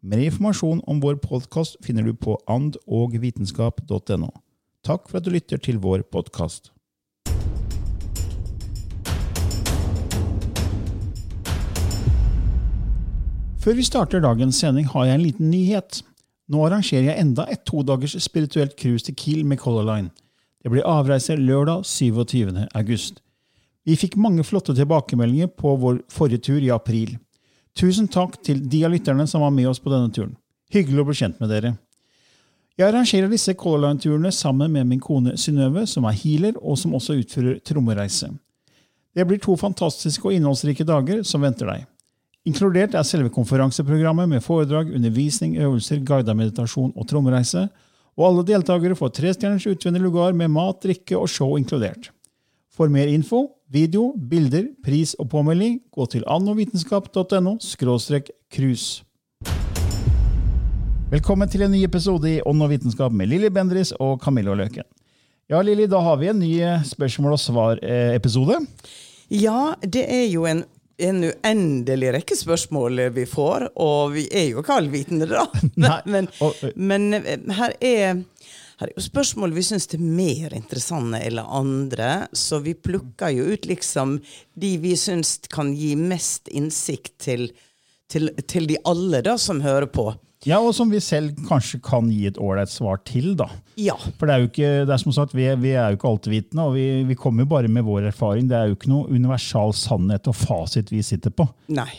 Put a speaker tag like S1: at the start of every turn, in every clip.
S1: Mer informasjon om vår podkast finner du på andogvitenskap.no. Takk for at du lytter til vår podkast. Før vi starter dagens sending, har jeg en liten nyhet. Nå arrangerer jeg enda et todagers spirituelt cruise til Kiel med Color Line. Det blir avreise lørdag 27. august. Vi fikk mange flotte tilbakemeldinger på vår forrige tur i april. Tusen takk til de av lytterne som var med oss på denne turen. Hyggelig å bli kjent med dere. Jeg arrangerer disse Color Line-turene sammen med min kone Synnøve, som er healer, og som også utfører trommereise. Det blir to fantastiske og innholdsrike dager som venter deg. Inkludert er selve konferanseprogrammet med foredrag, undervisning, øvelser, guidet meditasjon og trommereise, og alle deltakere får trestjerners utvendig lugar med mat, drikke og show inkludert. For mer info, video, bilder, pris og påmelding, gå til annovitenskap.no cruise. Velkommen til en ny episode i Ånd og vitenskap med Lilly Bendris og Camilla Løken. Ja, Lilly, da har vi en ny spørsmål og svar-episode.
S2: Ja, det er jo en, en uendelig rekke spørsmål vi får, og vi er jo ikke allvitende, da. Men, men eh, her er her er jo spørsmål vi syns er mer interessante eller andre, så vi plukker jo ut liksom de vi syns kan gi mest innsikt til, til, til de alle da som hører på.
S1: Ja, og som vi selv kanskje kan gi et ålreit svar til, da.
S2: Ja.
S1: For det er jo ikke, det er som sagt, vi, vi er jo ikke altvitende, og vi, vi kommer jo bare med vår erfaring. Det er jo ikke noe universal sannhet og fasit vi sitter på.
S2: Nei.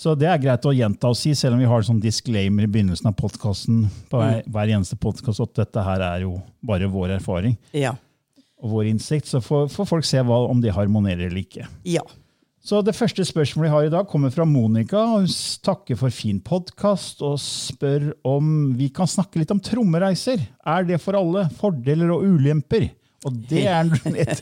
S1: Så det er greit å gjenta og si, selv om vi har sånn disclaimer i begynnelsen av podkasten på hver, hver eneste podkast at dette her er jo bare vår erfaring
S2: Ja.
S1: og vår innsikt. Så får, får folk se hva, om det harmonerer eller ikke.
S2: Ja.
S1: Så Det første spørsmålet vi har i dag, kommer fra Monica. Hun takker for fin podkast og spør om vi kan snakke litt om trommereiser. Er det for alle? Fordeler og ulemper? Og det er et,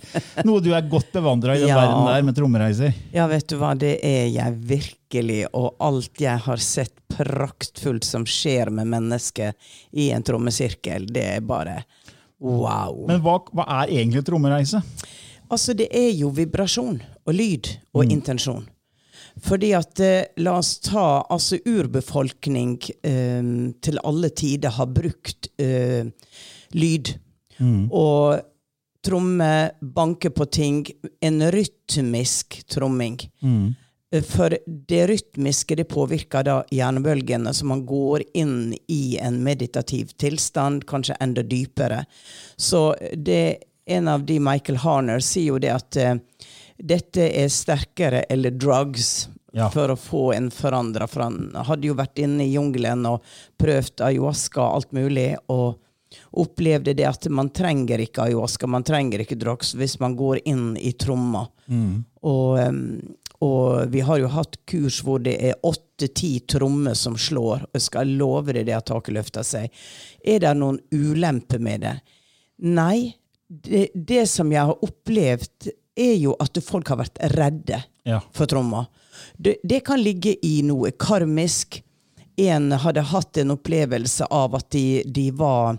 S1: noe du er godt bevandra i, den
S2: Ja.
S1: verden der med trommereiser.
S2: Ja, vet du hva, det er jeg virkelig, og alt jeg har sett praktfullt som skjer med mennesker i en trommesirkel, det er bare wow.
S1: Men hva, hva er egentlig trommereise?
S2: Altså, det er jo vibrasjon og lyd og intensjon. Fordi at, eh, la oss ta, altså urbefolkning eh, til alle tider har brukt eh, lyd. Og tromme, banke på ting, en rytmisk tromming. Mm. For det rytmiske det påvirker da hjernebølgene, så man går inn i en meditativ tilstand, kanskje enda dypere. Så det en av de, Michael Harner, sier jo det at uh, dette er sterkere eller drugs
S1: Ja.
S2: for å få en forandra. For han hadde jo vært inne i jungelen og prøvd ayahuasca og alt mulig. og opplevde det at man trenger ikke ayahuasca, man trenger ikke drugs hvis man går inn i tromma. Og, og vi har jo hatt kurs hvor det er åtte-ti trommer som slår. Jeg skal love deg det at taket løfter seg. Er det noen ulempe med det? Nei. Det, det som jeg har opplevd, er jo at folk har vært redde
S1: Ja.
S2: for tromma. Det, det kan ligge i noe karmisk. En hadde hatt en opplevelse av at de, de, var,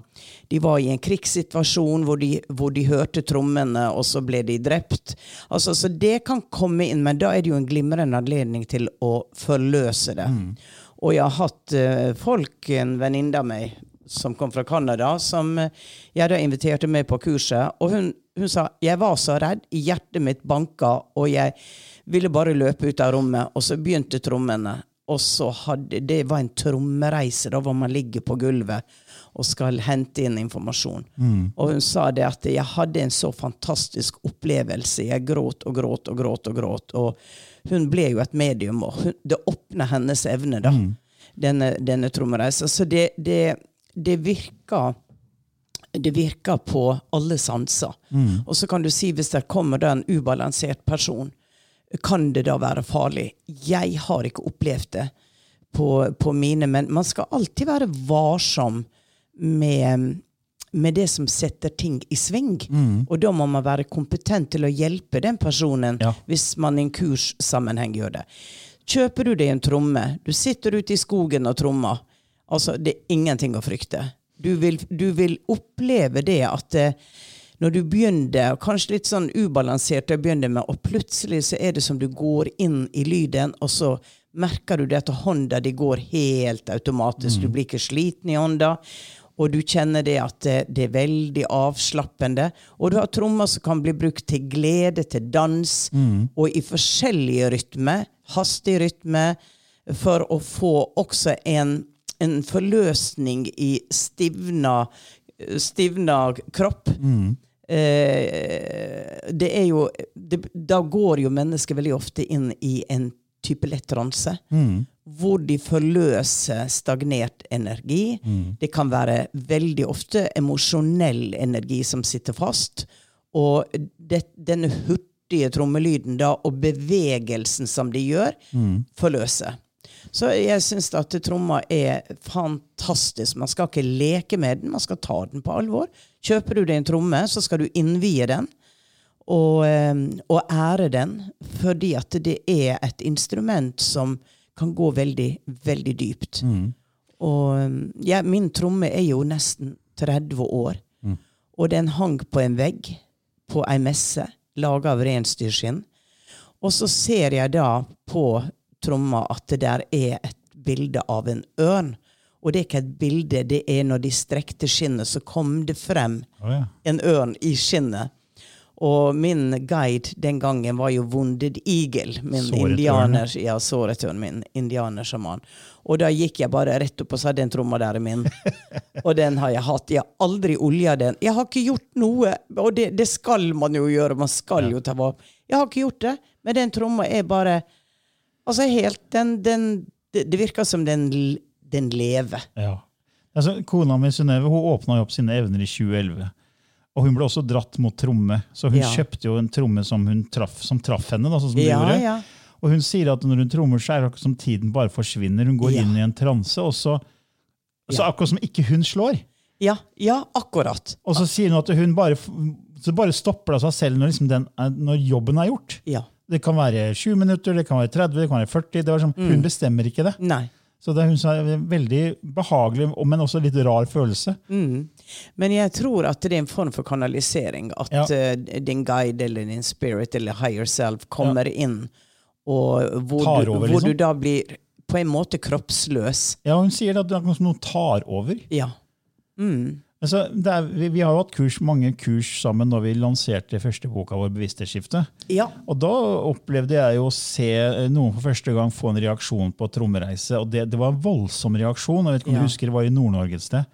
S2: de var i en krigssituasjon hvor de, hvor de hørte trommene, og så ble de drept. Altså, så det kan komme inn, men da er det jo en glimrende anledning til å forløse det. Og jeg har hatt uh, folk, en venninne av meg som kom fra Canada, som uh, jeg da inviterte med på kurset. Og hun, hun sa jeg var så redd, hjertet mitt banka, og jeg ville bare løpe ut av rommet. Og så begynte trommene. Og så hadde, Det var en trommereise da hvor man ligger på gulvet og skal hente inn informasjon. Og hun sa det at jeg hadde en så fantastisk opplevelse. Jeg gråt og gråt og gråt og gråt. Og hun ble jo et medium, og hun, det åpna hennes evne, da. Denne, denne trommereisa. Så det, det, det virker det virker på alle sanser. Og så kan du si hvis det kommer en ubalansert person, kan det da være farlig? Jeg har ikke opplevd det på, på mine, men man skal alltid være varsom med, med det som setter ting i sving. Og da må man være kompetent til å hjelpe den personen
S1: Ja.
S2: hvis man i en kurssammenheng gjør det. Kjøper du deg en tromme, du sitter ute i skogen og trommer, altså det er ingenting å frykte. Du vil, du vil oppleve det at eh, når du begynner, kanskje litt sånn ubalansert, å begynne med, og plutselig så er det som du går inn i lyden, og så merker du det at hånda di går helt automatisk. Du blir ikke sliten i hånda. Og du kjenner det at det, det er veldig avslappende. Og du har trommer som kan bli brukt til glede, til dans, og i forskjellige rytmer. Hastig rytme, for å få også en, en forløsning i stivna, stivna kropp. Eh, det er jo det, Da går jo mennesker veldig ofte inn i en type lett transe. Hvor de forløser stagnert energi. Det kan være veldig ofte emosjonell energi som sitter fast. Og det, denne hurtige trommelyden da, og bevegelsen som de gjør, forløser. Så jeg syns at tromma er fantastisk. Man skal ikke leke med den, man skal ta den på alvor. Kjøper du deg en tromme, så skal du innvie den og, eh, og ære den, fordi at det er et instrument som kan gå veldig, veldig dypt. Og eh, ja, min tromme er jo nesten 30 år, og den hang på en vegg på ei messe laga av reinsdyrskinn. Og så ser jeg da på tromma at det der er et bilde av en ørn. Og det er ikke et bilde, det er når de strekte skinnet, så kom det frem
S1: oh, ja.
S2: en ørn i skinnet. Og min guide den gangen var jo Wounded Eagle, min
S1: Såret
S2: indianer, ja, såret ørn, min indianersjaman. Og da gikk jeg bare rett opp og sa den tromma der er min. og den har jeg hatt. Jeg har aldri olja den. Jeg har ikke gjort noe, og det, det skal man jo gjøre. Man skal jo ta vare Jeg har ikke gjort det, men den tromma er bare Altså helt Den, den det, virker som den, den lever.
S1: Ja. Altså, kona mi Synnøve åpna opp sine evner i 2011. Og hun ble også dratt mot tromme, så hun
S2: Ja.
S1: kjøpte jo en tromme som traff, som traff henne. Da, sånn som du
S2: Ja,
S1: gjorde.
S2: ja.
S1: Og hun sier at når hun trommer, så er det akkurat som tiden bare forsvinner. Hun går inn i en transe, og så, så akkurat som ikke hun slår.
S2: Ja, ja, akkurat.
S1: Og så sier hun at hun bare, så bare stopper av seg selv når, liksom den er, når jobben er gjort.
S2: Ja.
S1: Det kan være 20 minutter, det kan være 30, det kan være 40. Det var sånn,
S2: Mm.
S1: Hun bestemmer ikke det.
S2: Nei.
S1: Så det er hun sa, en veldig behagelig, men også litt rar følelse.
S2: Men jeg tror at det er en form for kanalisering. At
S1: Ja.
S2: uh, din guide eller din spirit eller higher self kommer inn, og hvor,
S1: over,
S2: du, hvor
S1: liksom.
S2: du da blir på en måte kroppsløs.
S1: Ja, Hun sier at det er noe som tar over.
S2: Ja.
S1: Altså, er, vi, vi har jo hatt kurs, mange kurs sammen når vi lanserte første boka vår, 'Bevissthetsskifte'.
S2: Ja.
S1: Og da opplevde jeg jo å se noen for første gang få en reaksjon på trommereise. Og det, det var en voldsom reaksjon. Jeg vet ikke om
S2: Ja.
S1: du husker Det var i Nord-Norge et sted.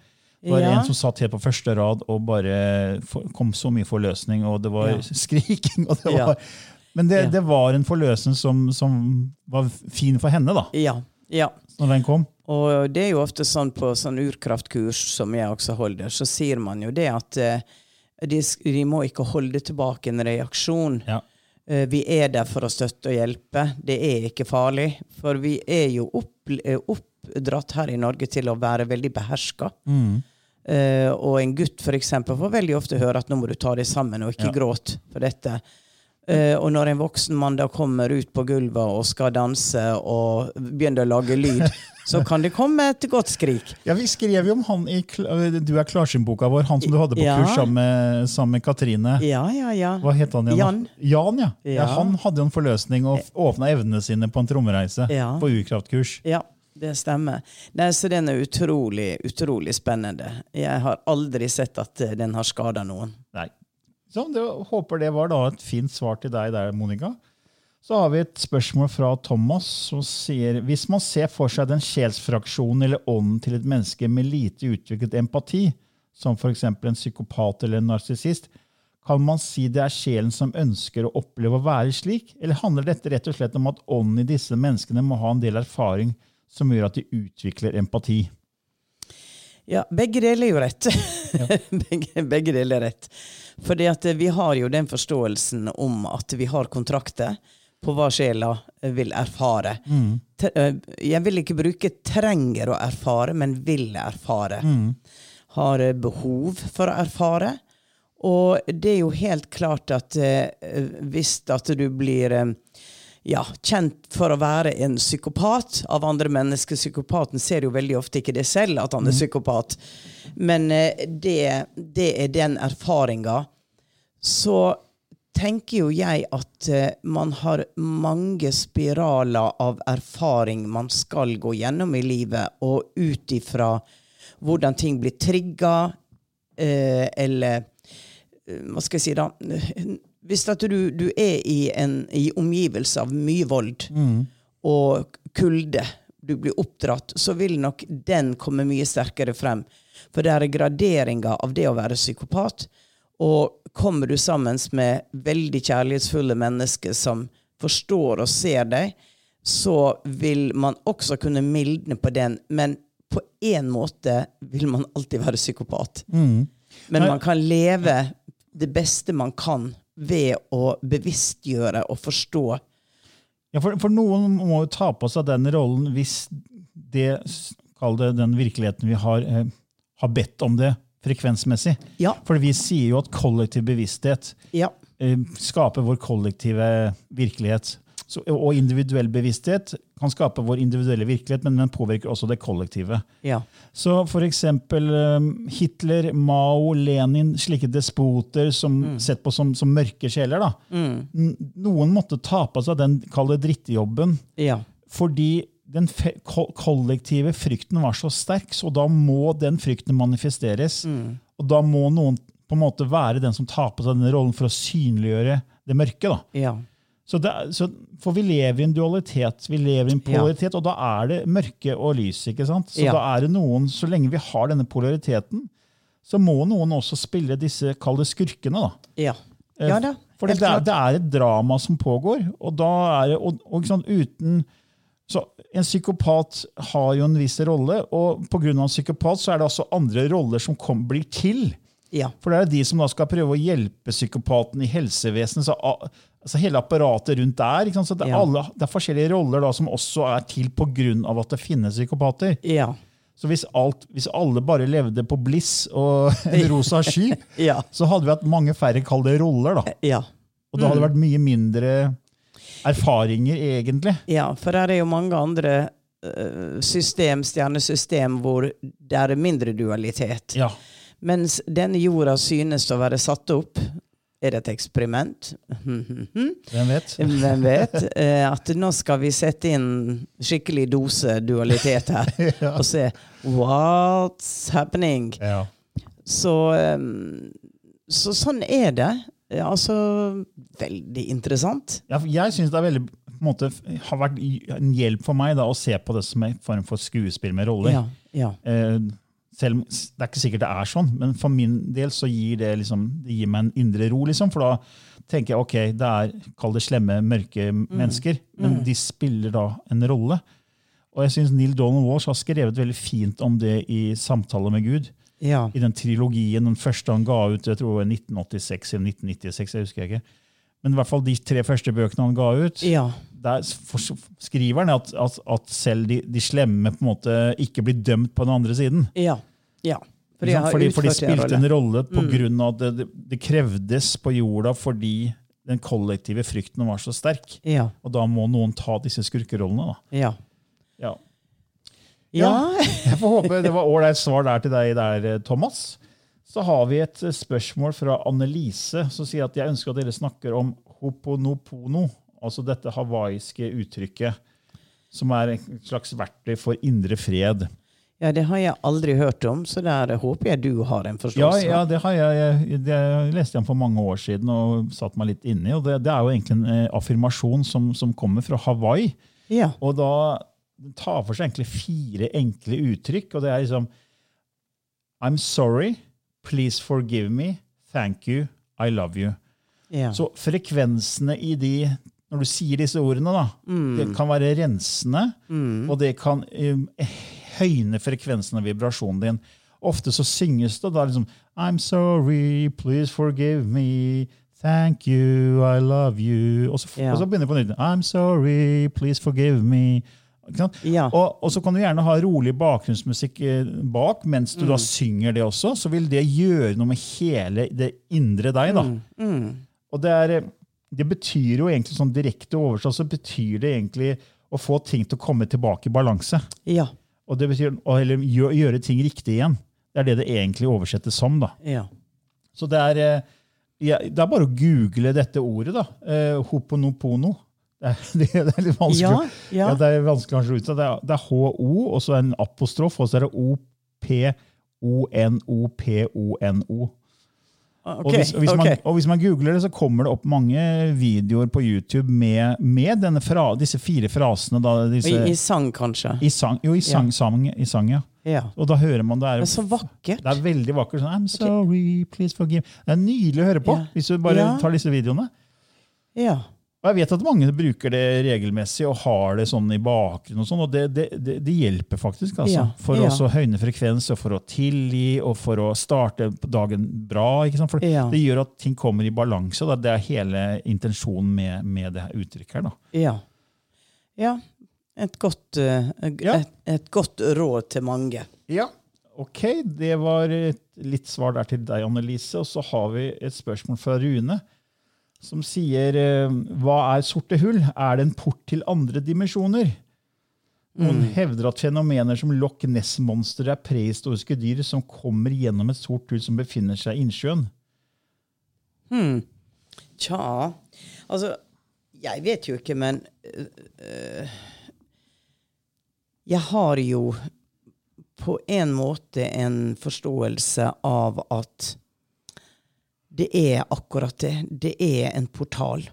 S1: Det var
S2: Ja.
S1: en som satt helt på første rad og bare kom så mye forløsning, og det var skriking. Og det var, Men det, det var en forløsning som, som var fin for henne, da.
S2: ja. Ja.
S1: når den kom.
S2: Og det er jo ofte sånn på sånn urkraftkurs som jeg også holder, så sier man jo det at eh, de, de må ikke holde tilbake en reaksjon.
S1: Ja.
S2: Eh, vi er der for å støtte og hjelpe. Det er ikke farlig. For vi er jo opp, eh, oppdratt her i Norge til å være veldig beherska.
S1: Mm.
S2: Eh, og en gutt for eksempel, får veldig ofte høre at nå må du ta deg sammen og ikke
S1: Ja.
S2: gråt for dette. Eh, og når en voksen mann da kommer ut på gulvet og skal danse og begynner å lage lyd, så kan det komme et godt skrik.
S1: Ja, Vi skrev jo om han i Du er klarsynt-boka vår, han som du hadde på
S2: Ja.
S1: kurs sammen med, sammen med Katrine.
S2: Ja, ja, ja.
S1: Hva het han igjen?
S2: Jan.
S1: Jan, ja. ja. Han hadde jo en forløsning og åpna evnene sine på en trommereise på urkraftkurs.
S2: Ja, det stemmer. Nei, så den er utrolig, utrolig spennende. Jeg har aldri sett at eh, den har skada noen.
S1: Nei. Så det, håper det var et fint svar til deg der, Monica. Så har vi et spørsmål fra Thomas som sier hvis man ser for seg den sjelsfraksjonen eller ånden til et menneske med lite utviklet empati, som f.eks. en psykopat eller en narsissist, kan man si det er sjelen som ønsker å oppleve å være slik, eller handler dette rett og slett om at ånden i disse menneskene må ha en del erfaring som gjør at de utvikler empati?
S2: Ja, begge deler er jo rett. begge, begge deler er rett. At eh, vi har jo den forståelsen om at vi har kontrakter på hva sjela vil erfare. Te- eh, Jeg vil ikke bruke 'trenger å erfare', men 'vil erfare'. Har eh, behov for å erfare. Og det er jo helt klart at hvis at du blir ja, kjent for å være en psykopat av andre mennesker. Psykopaten ser jo veldig ofte ikke det selv, at han er psykopat. Men eh, det, det er den erfaringa. Så tenker jo jeg at eh, man har mange spiraler av erfaring man skal gå gjennom i livet, og ut ifra hvordan ting blir trigga, eh, eller hva skal jeg si da Hvis at du, du er i en i omgivelse av mye vold og kulde, du blir oppdratt, så vil nok den komme mye sterkere frem. For det er graderinger av det å være psykopat. Og kommer du sammen med veldig kjærlighetsfulle mennesker som forstår og ser deg, så vil man også kunne mildne på den. Men på én måte vil man alltid være psykopat. Men man kan leve det beste man kan ved å bevisstgjøre og forstå.
S1: Ja, for, for noen må jo ta på seg den rollen hvis det, kall det den virkeligheten vi har, eh, har bedt om det frekvensmessig.
S2: Ja.
S1: For vi sier jo at kollektiv bevissthet
S2: Ja.
S1: eh, skaper vår kollektive virkelighet. Så, og individuell bevissthet kan skape vår individuelle virkelighet, men den påvirker også det kollektive.
S2: Ja.
S1: Så eksempel eh, Hitler, Mao, Lenin, slike despoter som sett på som, som mørke sjeler. da. N- Noen måtte ta på seg den kall det drittjobben
S2: Ja.
S1: fordi den kollektive frykten var så sterk, så da må den frykten manifesteres. Og da må noen på en måte være den som tar på seg denne rollen for å synliggjøre det mørke. da.
S2: Ja.
S1: Så det, så, for vi lever i en dualitet, vi lever i en
S2: Ja.
S1: polaritet, og da er det mørke og lys. ikke sant? Så
S2: Ja.
S1: da er det noen, så lenge vi har denne polariteten, så må noen også spille disse, kall det skurkene. da.
S2: Ja.
S1: Eh,
S2: Ja da.
S1: Fordi det er, det er et drama som pågår, og da er det, og, og sant, uten så En psykopat har jo en viss rolle, og pga. en psykopat så er det altså andre roller som kom, blir til.
S2: Ja.
S1: For det er de som da skal prøve å hjelpe psykopaten i helsevesenet. Så, altså hele apparatet rundt der. Så det, er alle, det er forskjellige roller da som også er til pga. at det finnes psykopater.
S2: Ja.
S1: Så hvis, alt, hvis alle bare levde på bliss og en rosa sky,
S2: Ja.
S1: så hadde vi hatt mange færre kall det roller. da.
S2: Ja.
S1: Og da hadde det vært mye mindre erfaringer, egentlig.
S2: Ja, for her er jo mange andre eh, system, stjernesystem, hvor det er mindre dualitet.
S1: Ja.
S2: Mens denne jorda synes å være satt opp. Er det et eksperiment?
S1: Hvem vet?
S2: Hvem vet? Eh, at nå skal vi sette inn skikkelig dose dualitet her. ja. Og se what's happening.
S1: Ja.
S2: Så, um, så sånn er det. Altså Veldig interessant.
S1: Ja, jeg syns det veldig, måte, har vært en hjelp for meg da, å se på det som en form for skuespill med roller.
S2: Ja, ja.
S1: Eh, selv, Det er ikke sikkert det er sånn, men for min del så gir det, liksom, det gir meg en indre ro. Liksom, for da tenker jeg ok, det er kall det slemme, mørke mennesker, men de spiller da en rolle. Og jeg syns Neil Donald Walsh har skrevet veldig fint om det i Samtale med Gud.
S2: Ja.
S1: I den trilogien, den første han ga ut jeg tror det var 1986 eller 1996. jeg husker ikke. Men i hvert fall de tre første bøkene han ga ut,
S2: Ja.
S1: Der skriver han at, at, at selv de, de slemme på en måte ikke blir dømt på den andre siden.
S2: Ja. ja.
S1: For de, Fordi, for de spilte en
S2: rolle.
S1: pga. av at det, det, krevdes på jorda fordi den kollektive frykten var så sterk.
S2: Ja.
S1: Og da må noen ta disse skurkerollene. da.
S2: Ja.
S1: Ja.
S2: Ja.
S1: Jeg får håpe det var ålreit svar der til deg der, Thomas. Så har vi et eh, spørsmål fra Annelise, som sier at jeg ønsker at dere snakker om hoponopono, altså dette hawaiiske uttrykket, som er et slags verktøy for indre fred.
S2: ja, det har jeg aldri hørt om, så der håper jeg du har en forståelse.
S1: ja det, har jeg, jeg, det leste jeg for mange år siden og satt meg litt inni. i. og Det, det er jo egentlig en eh, affirmasjon som, som kommer fra Hawaii.
S2: ja.
S1: Og da tar for seg egentlig fire enkle uttrykk. og det er liksom I'm sorry, please forgive me, thank you, I love you.
S2: ja.
S1: Så frekvensene i de Når du sier disse ordene, da, det kan være rensende, og det kan um, høyne frekvensen av vibrasjonen din. Ofte så synges det da liksom I'm sorry, please forgive me, thank you, I love you. Og så,
S2: Ja.
S1: og så begynner du på nytt. I'm sorry, please forgive me.
S2: Ja.
S1: Og, og så kan du gjerne ha rolig bakgrunnsmusikk eh, bak mens du da synger det også. Så vil det gjøre noe med hele det indre deg. da. Og det, er, eh, det betyr jo egentlig sånn direkte oversatt så betyr det egentlig å få ting til å komme tilbake i balanse.
S2: ja.
S1: Og det betyr å gjøre, gjøre ting riktig igjen. Det er det det egentlig oversettes som. da.
S2: ja.
S1: Så det er, eh, ja, det er bare å google dette ordet. da. Eh, hoponopono. Det er, det er litt vanskelig.
S2: Ja, ja.
S1: det er vanskelig kanskje å uttale. Det er, det er HO, og så en apostrof, og så er det OPONOPONO.
S2: Ok,
S1: Og, hvis, og, hvis man, og hvis man googler det, så kommer det opp mange videoer på YouTube med, med denne fra, disse fire frasene. Da, disse,
S2: I, I sang, kanskje.
S1: i sang, jo, i sang, sang, i sang, ja.
S2: Ja.
S1: Og da hører man det er,
S2: Men så vakkert.
S1: det er veldig vakkert. Sånn, I'm sorry, please forgive. Det er nydelig å høre på
S2: Ja.
S1: hvis du bare
S2: Ja.
S1: tar disse videoene.
S2: Ja.
S1: Og jeg vet at mange bruker det regelmessig og har det sånn i bakgrunnen. og sånn, og det, det, det, hjelper faktisk. altså.
S2: Ja,
S1: For
S2: ja.
S1: å høyne frekvens, og for å tilgi og for å starte dagen bra. For
S2: Ja.
S1: Det gjør at ting kommer i balanse. og Det er hele intensjonen med, med det her uttrykket. her da.
S2: Ja. ja. Et, godt, eh, et, et godt råd til mange.
S1: Ja, ok. Det var et litt svar der til deg, Annelise. Og så har vi et spørsmål fra Rune, som sier eh, Hva er sorte hull? Er det en port til andre dimensjoner? Noen hevder at fenomener som Loch Ness-monster er prehistoriske dyr som kommer gjennom et sort hull som befinner seg i innsjøen. Hmm.
S2: Tja Altså, jeg vet jo ikke, men øh, Jeg har jo på en måte en forståelse av at det er akkurat det. Det er en portal.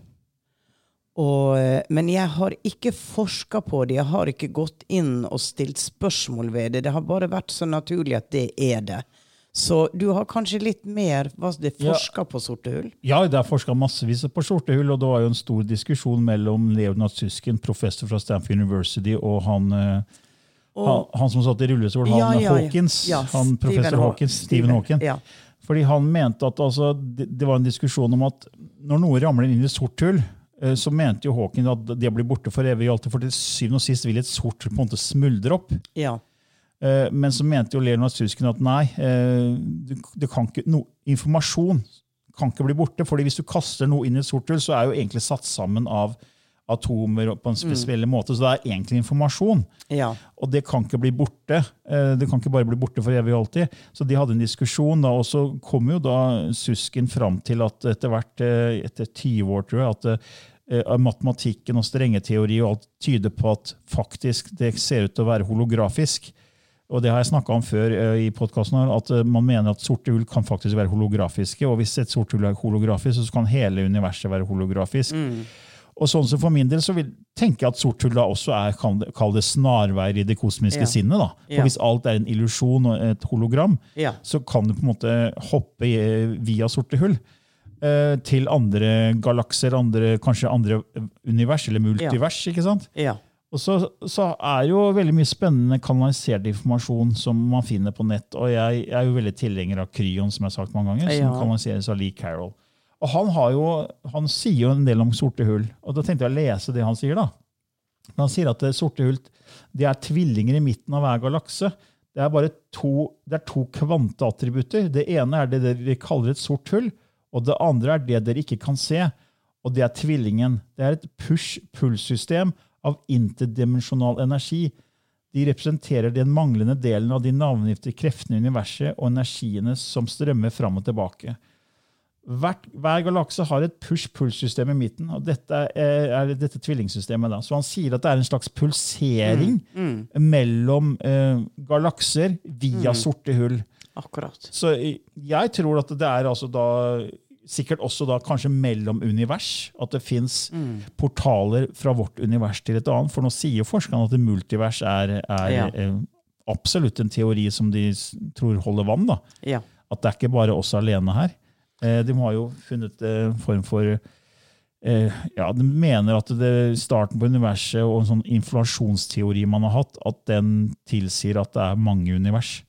S2: Og, øh, men jeg har ikke forska på det. Jeg har ikke gått inn og stilt spørsmål ved det. Det har bare vært så naturlig at det er det. Så du har kanskje litt mer hva det
S1: Ja.
S2: på sorte hull?
S1: Ja, det er forska massevis på sorte hull, og det var jo en stor diskusjon mellom Leonard Susken, professor fra Stanford University, og han, og, han, han som satt i rullestol, han
S2: Ja, ja.
S1: Hawkins. Han professor
S2: Stephen
S1: Hawkins, Stephen Hawking. Fordi han mente at altså, det, det var en diskusjon om at når noe ramler inn i et sort hull, eh, så mente jo Hawking at det blir borte for evig og alltid, for til syvende og sist vil et sort hull på en måte smuldre opp.
S2: ja.
S1: Eh, Men så mente jo Leonard Susken at nei, eh, det, det kan ikke, no, informasjon kan ikke bli borte. fordi hvis du kaster noe inn i et sort hull, så er jo egentlig satt sammen av atomer på en spesiell måte. Så det er egentlig informasjon.
S2: Ja.
S1: Og det kan ikke bli borte. Eh, Det kan ikke bare bli borte for evig og alltid. Så de hadde en diskusjon, da, og så kom jo da Susken fram til at etter hvert, eh, etter 20 år, tror jeg, at eh, matematikken og strengeteori og alt tyder på at faktisk det ser ut til å være holografisk. Og det har jeg snakka om før i podkasten, at man mener at sorte hull kan faktisk være holografiske. Og hvis et sort hull er holografisk, så kan hele universet være holografisk. Og sånn som For min del så vil tenker jeg at sort hull da også er kall det, snarveier i det kosmiske
S2: Ja.
S1: sinnet. da. For
S2: Ja.
S1: Hvis alt er en illusjon og et hologram,
S2: Ja.
S1: så kan du på en måte hoppe via sorte hull eh, til andre galakser, andre, kanskje andre univers, eller multivers. ikke sant?
S2: Ja.
S1: Og så, så er jo veldig mye spennende kanalisert informasjon som man finner på nett. Og jeg, jeg er jo veldig tilhenger av Kryon, som jeg har sagt mange ganger, som kanaliseres av Lee Carroll. Og han, jo, han sier jo en del om sorte hull, og da tenkte jeg å lese det han sier. da. Han sier at det sorte hull det er tvillinger i midten av hver galakse. Det er bare to, det er to kvanteattributter. Det ene er det dere kaller et sort hull, og det andre er det dere ikke kan se, og det er tvillingen. Det er et push-pull-system av interdimensjonal energi. De representerer den manglende delen av de navngifte kreftene i universet og energiene som strømmer fram og tilbake. Hvert, hver galakse har et push-pull-system i midten, og dette er, er dette tvillingsystemet. Da. Så han sier at det er en slags pulsering mellom eh, galakser via sorte hull.
S2: Akkurat.
S1: Så jeg tror at det er altså da sikkert også da kanskje mellom univers. At det fins portaler fra vårt univers til et annet. For nå sier jo forskerne at det multivers er, er
S2: Ja.
S1: eh, absolutt en teori som de tror holder vann. da.
S2: Ja.
S1: At det er ikke bare oss alene her. Eh, De har jo funnet en form for eh, ja, De mener at det, starten på universet og en sånn inflasjonsteori man har hatt, at den tilsier at det er mange univers.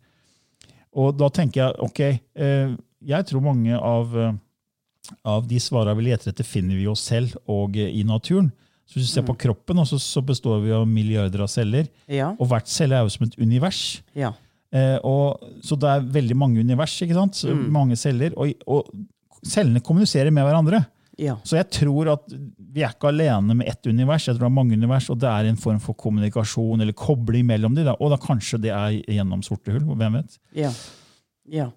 S1: Og da tenker jeg ok, eh, jeg tror mange av, eh, av de svarene vi leter etter, finner vi oss selv og eh, i naturen. Så hvis du ser på kroppen, så består vi av milliarder av celler.
S2: Ja.
S1: Og hvert celle er jo som et univers.
S2: Ja.
S1: Eh, og, så det er veldig mange univers? Så mange celler. Og, og cellene kommuniserer med hverandre.
S2: Ja.
S1: Så jeg tror at vi er ikke alene med ett univers, jeg tror det er mange univers, og det er en form for kommunikasjon eller kobling mellom dem. og da kanskje det er gjennom sorte hull. Hvem vet?
S2: Ja. ja.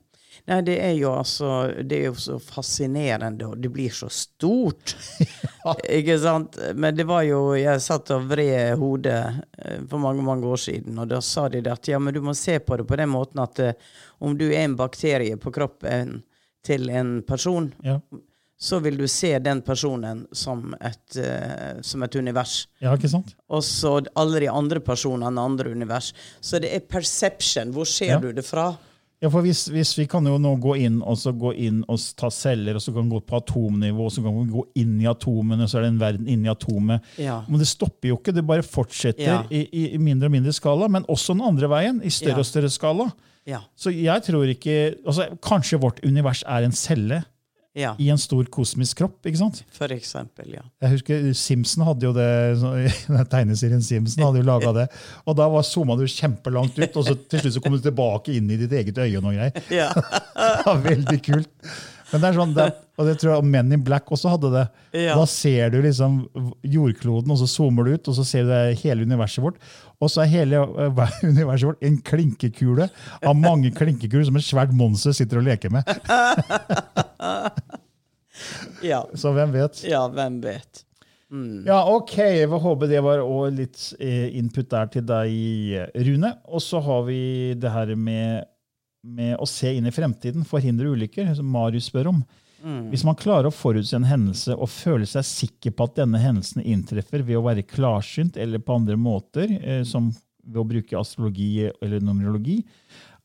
S2: Nei, det er jo altså Det er jo så fascinerende, og det blir så stort. Ikke sant? Men det var jo Jeg satt og vred hodet eh, for mange mange år siden, og da sa de at ja, men du må se på det på den måten at eh, om du er en bakterie på kroppen til en person,
S1: Ja,
S2: så vil du se den personen som et, uh, som et univers.
S1: ja ikke sant?
S2: Og så alle de andre personene, andre univers. Så det er perception. Hvor ser
S1: Ja.
S2: du det fra?
S1: Ja, for hvis, hvis vi kan jo nå gå inn og så gå inn og ta celler, og så kan vi gå på atomnivå, og så kan vi gå inn i atomene, og så er det en verden inni atomet.
S2: Ja.
S1: Men det stopper jo ikke, det bare fortsetter
S2: Ja.
S1: i, i, mindre og mindre skala, men også den andre veien, i større
S2: Ja.
S1: og større skala.
S2: Ja.
S1: Så jeg tror ikke altså Kanskje vårt univers er en celle
S2: ja.
S1: i en stor kosmisk kropp. ikke sant?
S2: For eksempel, ja.
S1: Jeg husker Simpson hadde jo det, tegneserien Simpson hadde jo laga det. Og da var zooma du kjempelangt ut, og så til slutt så kom du tilbake inn i ditt eget øye. og noe greier.
S2: Ja.
S1: Det var veldig kult. Men det er sånn, det, og det tror jeg Men in Black også hadde det.
S2: Ja.
S1: Da ser du liksom jordkloden, og så zoomer du ut, og så ser du hele universet vårt. Og så er hele eh, universet vårt en klinkekule av mange klinkekuler som et svært monster sitter og leker med.
S2: ja.
S1: Så hvem vet?
S2: Ja, hvem vet.
S1: Ja, ok. Jeg får håpe det var også litt eh, input der til deg, Rune. Og så har vi det her med, med å se inn i fremtiden, forhindre ulykker, som Marius spør om. Hvis man klarer å forutse en hendelse og føle seg sikker på at denne hendelsen inntreffer ved å være klarsynt eller på andre måter, eh, som ved å bruke astrologi eller numerologi,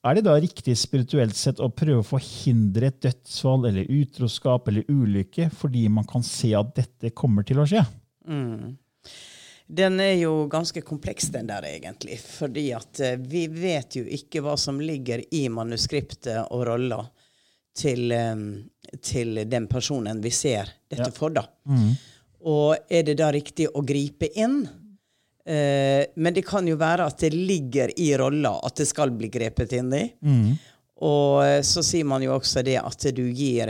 S1: er det da riktig spirituelt sett å prøve å forhindre et dødsfall eller utroskap eller ulykke fordi man kan se at dette kommer til å skje?
S2: Den er jo ganske kompleks, den der, egentlig. Fordi at eh, vi vet jo ikke hva som ligger i manuskriptet og rolla til, eh, til den personen vi ser dette
S1: Ja.
S2: for, da. Og er det da riktig å gripe inn? Eh, men det kan jo være at det ligger i rolla at det skal bli grepet inn i. Og eh, så sier man jo også det at du gir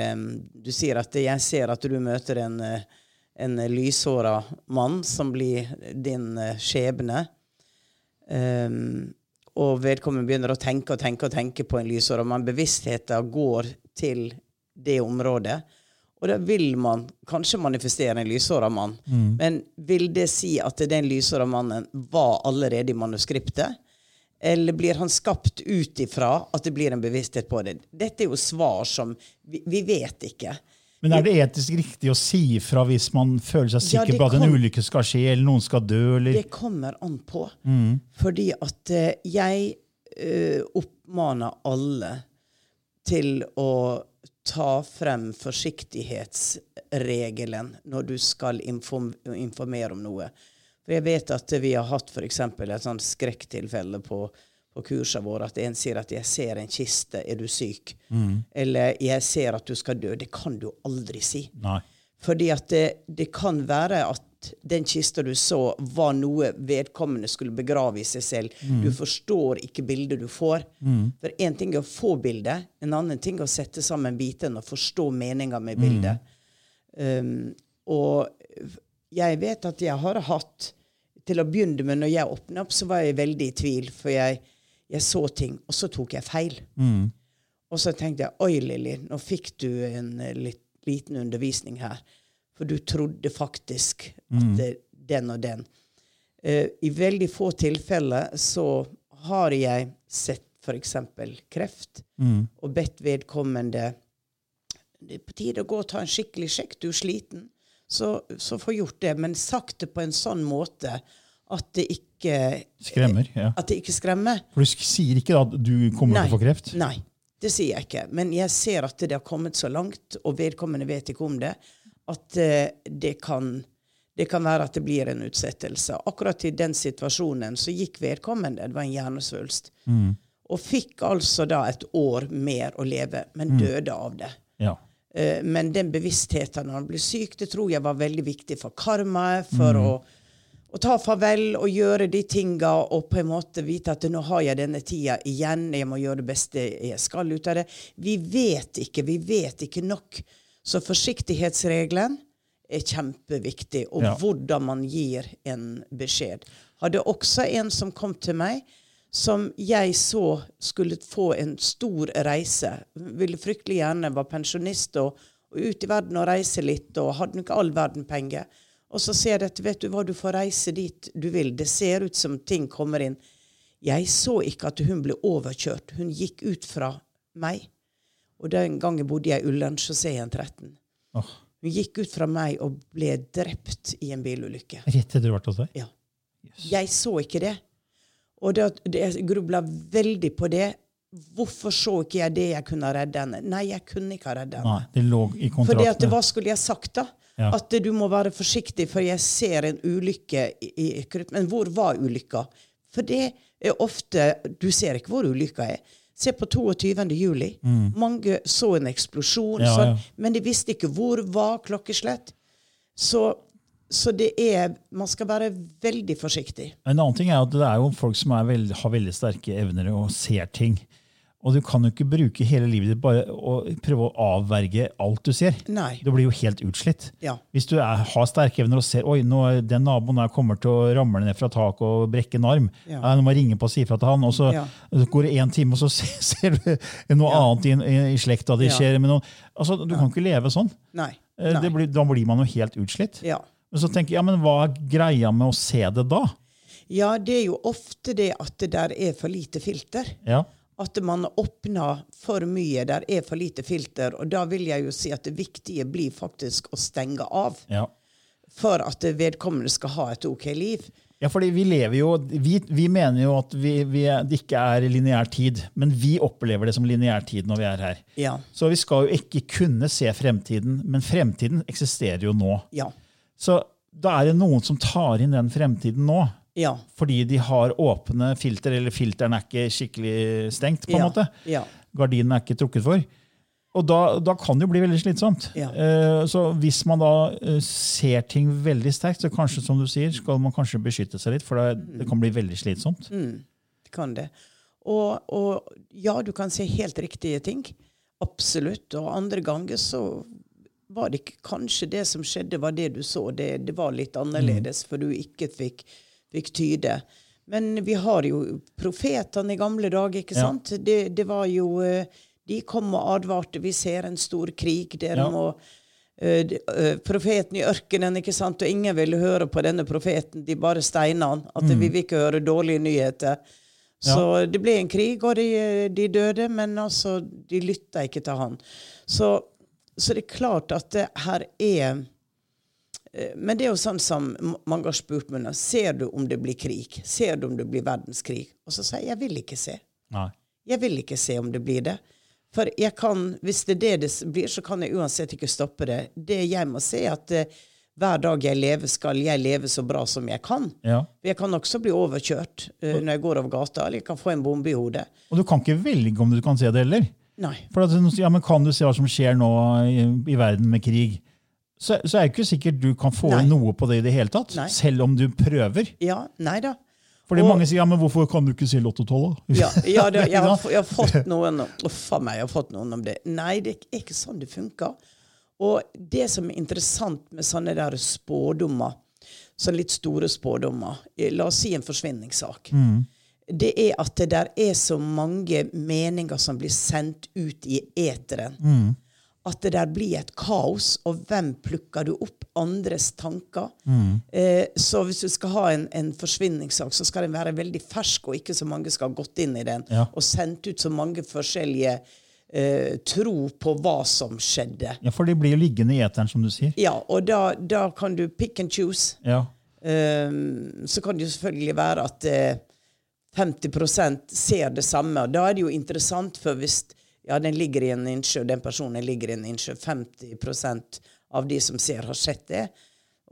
S2: Du sier at jeg ser at du møter en, en lyshåra mann som blir din eh, skjebne. Um, og vedkommende begynner å tenke og tenke og tenke på en lyshåra mann. Bevisstheten går til det området. Og da vil man kanskje manifestere en lyshåra mann. Men vil det si at den lyshåra mannen var allerede i manuskriptet? Eller blir han skapt ut ifra at det blir en bevissthet på det? Dette er jo svar som Vi, vi vet ikke.
S1: Men er det etisk riktig å si ifra hvis man føler seg sikker
S2: ja,
S1: på at en ulykke skal skje, eller noen skal dø? Eller?
S2: Det kommer an på. Fordi at eh, jeg uh, oppmaner alle til å ta frem forsiktighetsregelen når du skal inform informere om noe. For jeg vet at vi har hatt f.eks. et sånt skrekktilfelle på, på kursene våre at en sier at 'jeg ser en kiste, er du syk?' Eller 'jeg ser at du skal dø'. Det kan du aldri si.
S1: Nei.
S2: Fordi at det, det kan være at den kista du så, var noe vedkommende skulle begrave i seg selv. Du forstår ikke bildet du får. For én ting er å få bildet, en annen ting er å sette sammen bitene og forstå meninga med bildet. Um, og jeg vet at jeg har hatt Til å begynne med, når jeg åpna opp, så var jeg veldig i tvil, for jeg, jeg så ting, og så tok jeg feil. Og så tenkte jeg oi, Lilly, nå fikk du en eh, litt, liten undervisning her. For du trodde faktisk at det, den og den. Uh, I veldig få tilfeller så har jeg sett f.eks. kreft og bedt vedkommende det er på tide å gå og ta en skikkelig sjekk, du er sliten. Så, så få gjort det, men sagt det på en sånn måte at det ikke
S1: Skremmer. ja.
S2: At det ikke skremmer.
S1: For du sier ikke at du kommer til å få kreft?
S2: Nei, det sier jeg ikke. Men jeg ser at det har kommet så langt, og vedkommende vet ikke om det, at eh, det kan det kan være at det blir en utsettelse. Akkurat i den situasjonen så gikk vedkommende, det var en hjernesvulst, og fikk altså da et år mer å leve, men døde av det.
S1: Ja.
S2: Eh, Men den bevisstheten når han ble syk, det tror jeg var veldig viktig for karmaet, for å, å ta farvel og gjøre de tinga og på en måte vite at nå har jeg denne tida igjen, jeg må gjøre det beste jeg skal ut av det. Vi vet ikke, vi vet ikke nok. Så forsiktighetsregelen er kjempeviktig, og
S1: Ja.
S2: hvordan man gir en beskjed. Hadde også en som kom til meg, som jeg så skulle få en stor reise. Ville fryktelig gjerne være pensjonist og, og ut i verden og reise litt, og hadde nok all verden penger. Og så sier jeg at vet du hva, du får reise dit du vil. Det ser ut som ting kommer inn. Jeg så ikke at hun ble overkjørt. Hun gikk ut fra meg. Og den gangen bodde jeg i Ullensjøseen 13.
S1: Oh.
S2: Hun gikk ut fra meg og ble drept i en bilulykke.
S1: rett etter du vært hos deg?
S2: Ja. Jeg så ikke det. Og det, det, jeg grubla veldig på det. Hvorfor så ikke jeg det jeg kunne redde henne? Nei, jeg kunne ikke ha reddet henne.
S1: Nei, det lå i
S2: Fordi at. Hva skulle jeg sagt, da?
S1: Ja.
S2: At du må være forsiktig, for jeg ser en ulykke i, i. Men hvor var ulykka? For det er ofte Du ser ikke hvor ulykka er. Se på 22. juli. Mange så en eksplosjon,
S1: Mm. Ja,
S2: sånn,
S1: ja.
S2: men de visste ikke hvor var klokkeslett. Så, så det er Man skal være veldig forsiktig.
S1: En annen ting er at det er jo folk som er veld, har veldig sterke evner og ser ting. Og du kan jo ikke bruke hele livet ditt bare å prøve å avverge alt du ser.
S2: Nei.
S1: Du blir jo helt utslitt.
S2: Ja.
S1: Hvis du er, har sterke evner og ser oi, nå, den naboen der kommer til å ramle ned fra taket og brekke en arm,
S2: Ja.
S1: ja. nå må ringe på og si ifra til han, og så
S2: Ja.
S1: så går det én time, og så ser, du noe annet i, i, i slekta di
S2: Ja.
S1: skjer. med noen. Altså, du kan ikke leve sånn.
S2: Nei.
S1: Eh,
S2: Nei.
S1: Det blir, da blir man jo helt utslitt.
S2: Ja.
S1: Men så tenker jeg, ja, men hva er greia med å se det da?
S2: ja, det er jo ofte det at det der er for lite filter.
S1: Ja,
S2: At man åpner for mye, der er for lite filter. Og da vil jeg jo si at det viktige blir faktisk å stenge av.
S1: ja.
S2: For at vedkommende skal ha et ok liv.
S1: Ja, fordi vi lever jo, vi, vi mener jo at vi, vi, det ikke er lineær tid, men vi opplever det som lineær tid når vi er her.
S2: Ja.
S1: Så vi skal jo ikke kunne se fremtiden, men fremtiden eksisterer jo nå.
S2: Ja.
S1: Så da er det noen som tar inn den fremtiden nå,
S2: Ja.
S1: fordi de har åpne filter, eller filteren er ikke skikkelig stengt, på en
S2: Ja.
S1: måte.
S2: Ja.
S1: Gardinen er ikke trukket for. Og da, da kan det jo bli veldig slitsomt. Eh, så hvis man da eh, ser ting veldig sterkt, så kanskje som du sier, skal man kanskje beskytte seg litt, for det, det kan bli veldig slitsomt.
S2: Det kan det. Og, og ja, du kan se helt riktige ting. Absolutt. Og andre ganger så var det kanskje det som skjedde, var det du så. Det, det var litt annerledes, for du ikke fikk, fikk tyde. Men vi har jo profetene i gamle dager, ikke
S1: Ja.
S2: sant? Det, det var jo eh, De kom og advarte. Vi ser en stor krig. Dere
S1: Ja.
S2: må Uh, eh, profeten i ørkenen, ikke sant? Og ingen ville høre på denne profeten. De bare steina han. At vi vil ikke høre dårlige nyheter. Så det ble en krig, og de, de døde, men altså, de lytta ikke til han. Så, så det er klart at det her er eh, Men det er jo sånn som mange har spurt meg nå. Ser du om det blir krig? Ser du om det blir verdenskrig? Og så sier jeg jeg vil ikke se.
S1: Nei.
S2: Jeg vil ikke se om det blir det. For jeg kan, hvis det er det det blir, så kan jeg uansett ikke stoppe det. Det jeg må se, er at uh, hver dag jeg lever, skal jeg leve så bra som jeg kan.
S1: Ja.
S2: Jeg kan også bli overkjørt uh, når jeg går over gata, eller jeg kan få en bombe i hodet.
S1: Og du kan ikke velge om du kan se det heller.
S2: Nei.
S1: For at, ja, men Kan du se hva som skjer nå i, i verden med krig? Så, så er det ikke sikkert du kan få
S2: Nei.
S1: noe på det i det hele tatt.
S2: Nei.
S1: Selv om du prøver.
S2: Ja, nei da.
S1: Fordi
S2: Og-
S1: mange sier ja, men hvorfor kan du ikke si Lotto 12, da?
S2: Ja, ja det, jeg, har, jeg har fått noen Uff a meg, jeg har fått noen om det. Nei, det er ikke sånn det funker. Og det som er interessant med sånne der spådommer, sånne litt store spådommer eh, La oss si en forsvinningssak. Det er at det der er så mange meninger som blir sendt ut i eteren. At det der blir et kaos, og hvem plukker du opp? Andres tanker. Eh, så hvis du skal ha en, en forsvinningssak, så skal den være veldig fersk, og ikke så mange skal ha gått inn i den
S1: Ja.
S2: og sendt ut så mange forskjellige eh, tro på hva som skjedde.
S1: Ja, For de blir jo liggende i eteren, som du sier.
S2: Ja, og da, da kan du pick and choose.
S1: Ja.
S2: Eh, så kan det jo selvfølgelig være at eh, 50% ser det samme. Og da er det jo interessant, for hvis ja, den ligger i en innsjø, den personen ligger i en innsjø, 50 av de som ser, har sett det,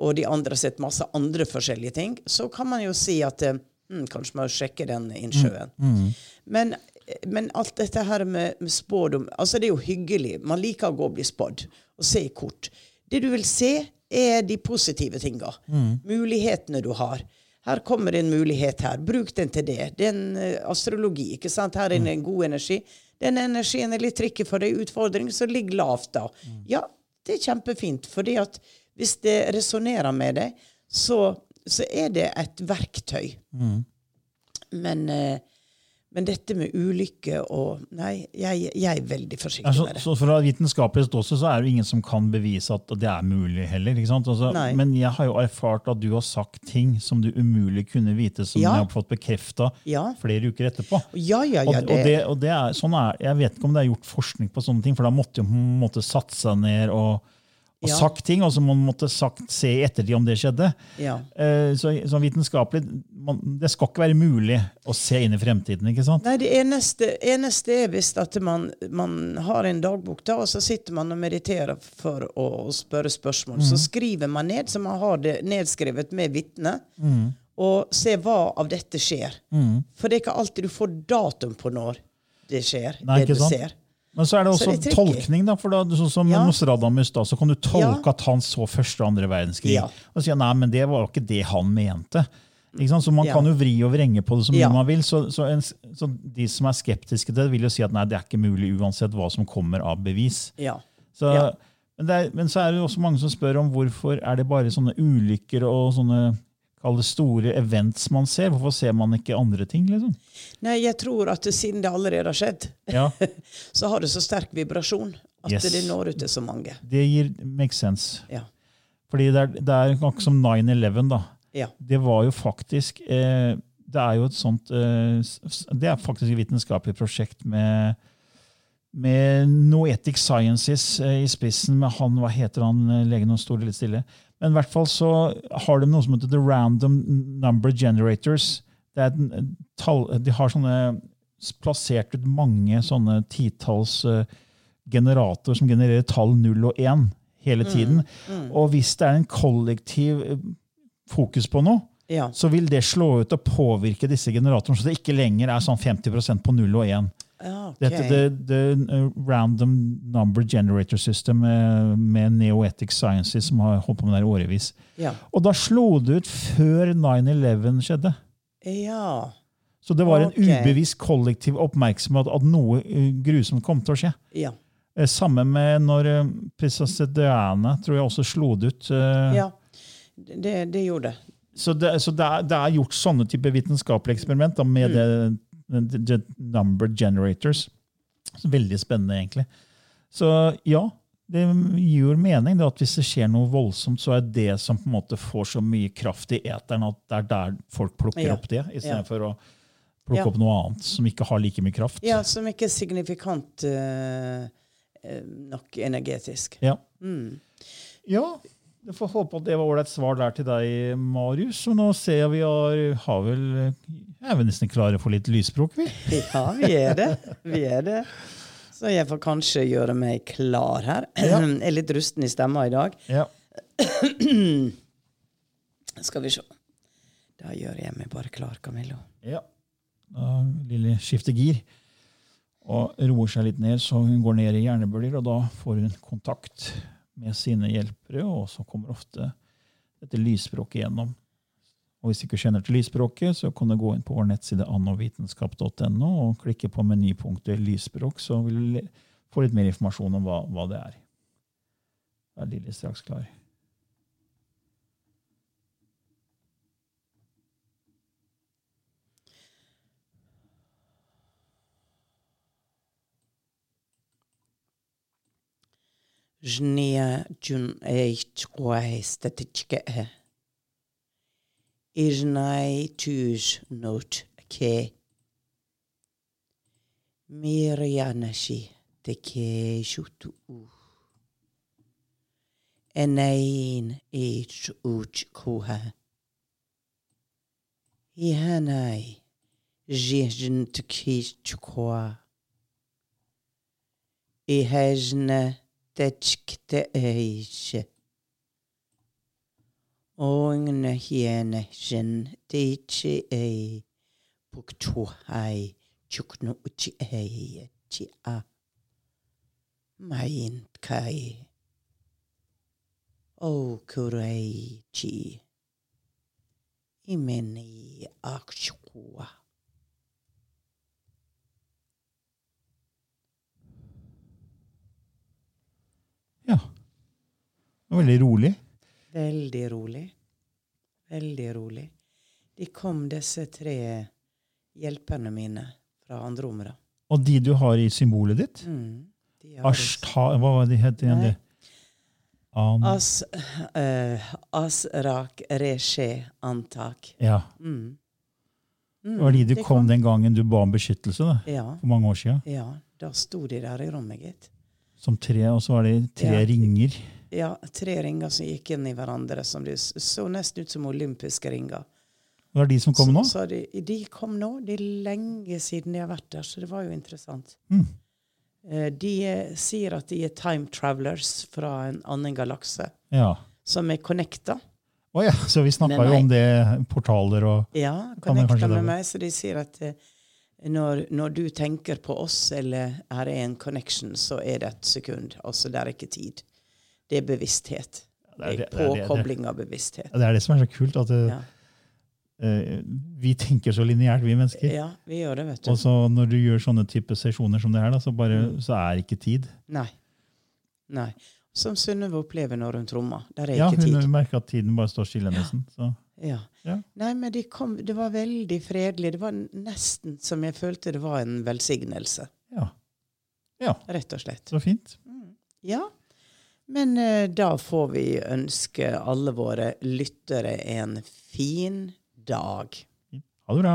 S2: og de andre har sett masse andre forskjellige ting, så kan man jo si at hm, kanskje man må sjekke den innsjøen. Men, men alt dette her med, med spådom altså Det er jo hyggelig. Man liker å gå og bli spådd og se i kort. Det du vil se, er de positive tinga. Mulighetene du har. Her kommer en mulighet her. Bruk den til det. Det er en eh, astrologi. ikke sant? Her er det en god energi. Den energien er litt tricky for deg. Utfordring, så ligg lavt da. Ja, det er kjempefint. fordi at hvis det resonnerer med deg, så, så er det et verktøy. Men, eh, men dette med ulykke og Nei, jeg, jeg er veldig forsiktig
S1: Altså,
S2: med det.
S1: så Fra vitenskapelig ståsted så er det ingen som kan bevise at det er mulig heller. ikke sant? Altså, men jeg har jo erfart at du har sagt ting som du umulig kunne vite, som
S2: Ja.
S1: jeg har fått bekrefta
S2: Ja.
S1: flere uker etterpå.
S2: Ja, ja,
S1: Og,
S2: ja.
S1: og, det, og det er, sånn er, Jeg vet ikke om det er gjort forskning på sånne ting, for da måtte jo på en måte satt seg ned og, og
S2: Ja.
S1: sagt ting, og så må man måtte sagt, se i ettertid om det skjedde.
S2: ja.
S1: Eh, så, så vitenskapelig man, Det skal ikke være mulig å se inn i fremtiden. ikke sant?
S2: Nei, det eneste, eneste er visst at man, man har en dagbok, da, og så sitter man og mediterer for å, å spørre spørsmål. Så skriver man ned, så man har det nedskrevet med vitne, og ser hva av dette skjer. For det er ikke alltid du får datum på når det skjer,
S1: Nei,
S2: det du
S1: sant?
S2: ser.
S1: Men så er det også
S2: det
S1: tolkning. da, for da, sånn som
S2: Ja.
S1: Nostradamus, da, så kan du tolke
S2: Ja.
S1: at han så første og andre verdenskrig.
S2: Ja.
S1: Og si nei, men det var ikke det han mente. Så man kan jo vri og vrenge på det
S2: Ja.
S1: man vil. Så, så, en, så de som er skeptiske til det, vil jo si at nei, det er ikke mulig uansett hva som kommer av bevis.
S2: Ja.
S1: Så, men, er, men så er det jo også mange som spør om hvorfor er det bare sånne ulykker og sånne kall det store events man ser. Hvorfor ser man ikke andre ting? liksom?
S2: Nei, jeg tror at siden det allerede har skjedd,
S1: Ja,
S2: så har det så sterk vibrasjon at
S1: Yes.
S2: det når ut til så mange.
S1: Det gir makes sense.
S2: Ja.
S1: Fordi det er, det er noe som 9-11. da.
S2: Ja.
S1: Det var jo faktisk eh, Det er jo et sånt eh, Det er faktisk et vitenskapelig prosjekt med med Noetic Sciences eh, i spissen med han, hva heter han, eh, legen står det litt stille. Men i hvert fall så har de noe som heter The Random Number Generators. Det er tall, de har sånne plassert ut mange sånne titalls eh, generatorer som genererer tall 0 og 1 hele tiden. Og hvis det er en kollektiv eh, fokus på noe,
S2: Ja.
S1: så vil det slå ut og påvirke disse generatorene, så det ikke lenger er sånn 50% på 0 og 1.
S2: Ja, ok.
S1: Dette det, det uh, Random Number Generator System eh, med Neoetic Sciences som har holdt på med det i årevis.
S2: Ja.
S1: Og da slo det ut før 9-11 skjedde.
S2: ja.
S1: Så det var en
S2: okay.
S1: ubevisst kollektiv oppmerksomhet at noe uh, grusomt kom til å skje.
S2: Ja.
S1: Eh, Samme med når prinsesse Diana tror jeg også slo det ut. eh,
S2: ja. Det, det gjorde.
S1: Så, det, så det, er, det er gjort sånne type vitenskapelige eksperiment da, med det, det number generators. Veldig spennende, egentlig. Så ja, det gir mening det at hvis det skjer noe voldsomt, så er det som på en måte får så mye kraft i eteren, at det er der folk plukker
S2: Ja.
S1: opp det,
S2: Ja.
S1: For å plukke
S2: Ja.
S1: opp noe annet som ikke har like mye kraft.
S2: Ja, som ikke er signifikant eh, nok energetisk.
S1: Ja.
S2: Mm.
S1: Ja, jeg får håpe at det var ålreit svar der til deg, Marius. Og nå ser jeg vi har, har vel Er vi nesten klare for litt lysspråk, vi?
S2: Ja, vi er det. Vi er det. Så jeg får kanskje gjøre meg klar her. Jeg er litt rusten i stemma i dag.
S1: Ja.
S2: Skal vi se. Da gjør jeg meg bare klar, Camillo.
S1: Ja. Da Lille skifter gir og roer seg litt ned, så hun går ned i hjernebølger, og da får hun kontakt med sine hjelpere, og så kommer ofte dette lysspråket gjennom. Og Hvis du ikke kjenner til lysspråket, så kan du gå inn på vår nettside annovitenskap.no og klikke på menypunktet lysspråk, så vil du få litt mer informasjon om hva, hva det er. Da er Lilly straks klar.
S2: Жния джун эйч гуай статичке э. Ижнай туж нот ке. Мирянаши теке шуту у. Enain eich uch kuha. Ihanai jijin tukis chukwa. Ihajna tetskte eishe. Ongna hiene jin tichi ei puktu hai chuknu uchi ei chi a. Main kai. O kurei chi. Imeni akshkua.
S1: Ja. Veldig rolig.
S2: Veldig rolig. Veldig rolig. De kom, disse tre hjelperne mine fra andre områder.
S1: Og de du har i symbolet ditt?
S2: Mm.
S1: Ashta, hva var det het igjen? Det? An,
S2: As, uh, asrak reshe antak.
S1: ja.
S2: Mm.
S1: Det var de du
S2: de
S1: kom,
S2: kom.
S1: den gangen du ba om beskyttelse da,
S2: Ja,
S1: for mange år siden.
S2: ja, da sto de der i rommet, gitt.
S1: Som tre, og så var det tre
S2: Ja.
S1: ringer.
S2: Ja, tre ringer som gikk inn i hverandre, som de så nesten ut som olympiske ringer.
S1: Det var de som kom nå?
S2: Så, så de, de kom nå. Det er lenge siden de har vært der, så det var jo interessant.
S1: Mm.
S2: Eh, De eh, sier at de er time travelers fra en annen galakse,
S1: Ja.
S2: som er connecta.
S1: Å ja, så vi snakka jo om det, portaler og
S2: Ja, connecta med meg. Så de sier at eh, når, når du tenker på oss, eller her er en connection, så er det et sekund. Altså, det er ikke tid. Det er bevissthet.
S1: Det er det- det er det- det-
S2: Påkobling av bevissthet.
S1: Det er det som er så kult, at det,
S2: Ja.
S1: Uh, vi tenker så lineært, vi mennesker.
S2: ja, vi gjør det, vet du.
S1: Og så når du gjør sånne type sesjoner som det her, da, så, bare,
S2: Mm.
S1: så er ikke tid.
S2: Nei. Nei. Som Synnøve opplever når hun trommer. Der er
S1: Ja,
S2: ikke tid.
S1: Ja, hun merker at tiden bare står stille nesten. Så.
S2: Ja.
S1: Ja.
S2: Nei, men de kom, det var veldig fredelig. Det var nesten som jeg følte det var en velsignelse.
S1: Ja. ja,
S2: Rett og slett.
S1: så fint.
S2: Ja. Men uh, da får vi ønske alle våre lyttere en fin dag.
S1: Ha det bra.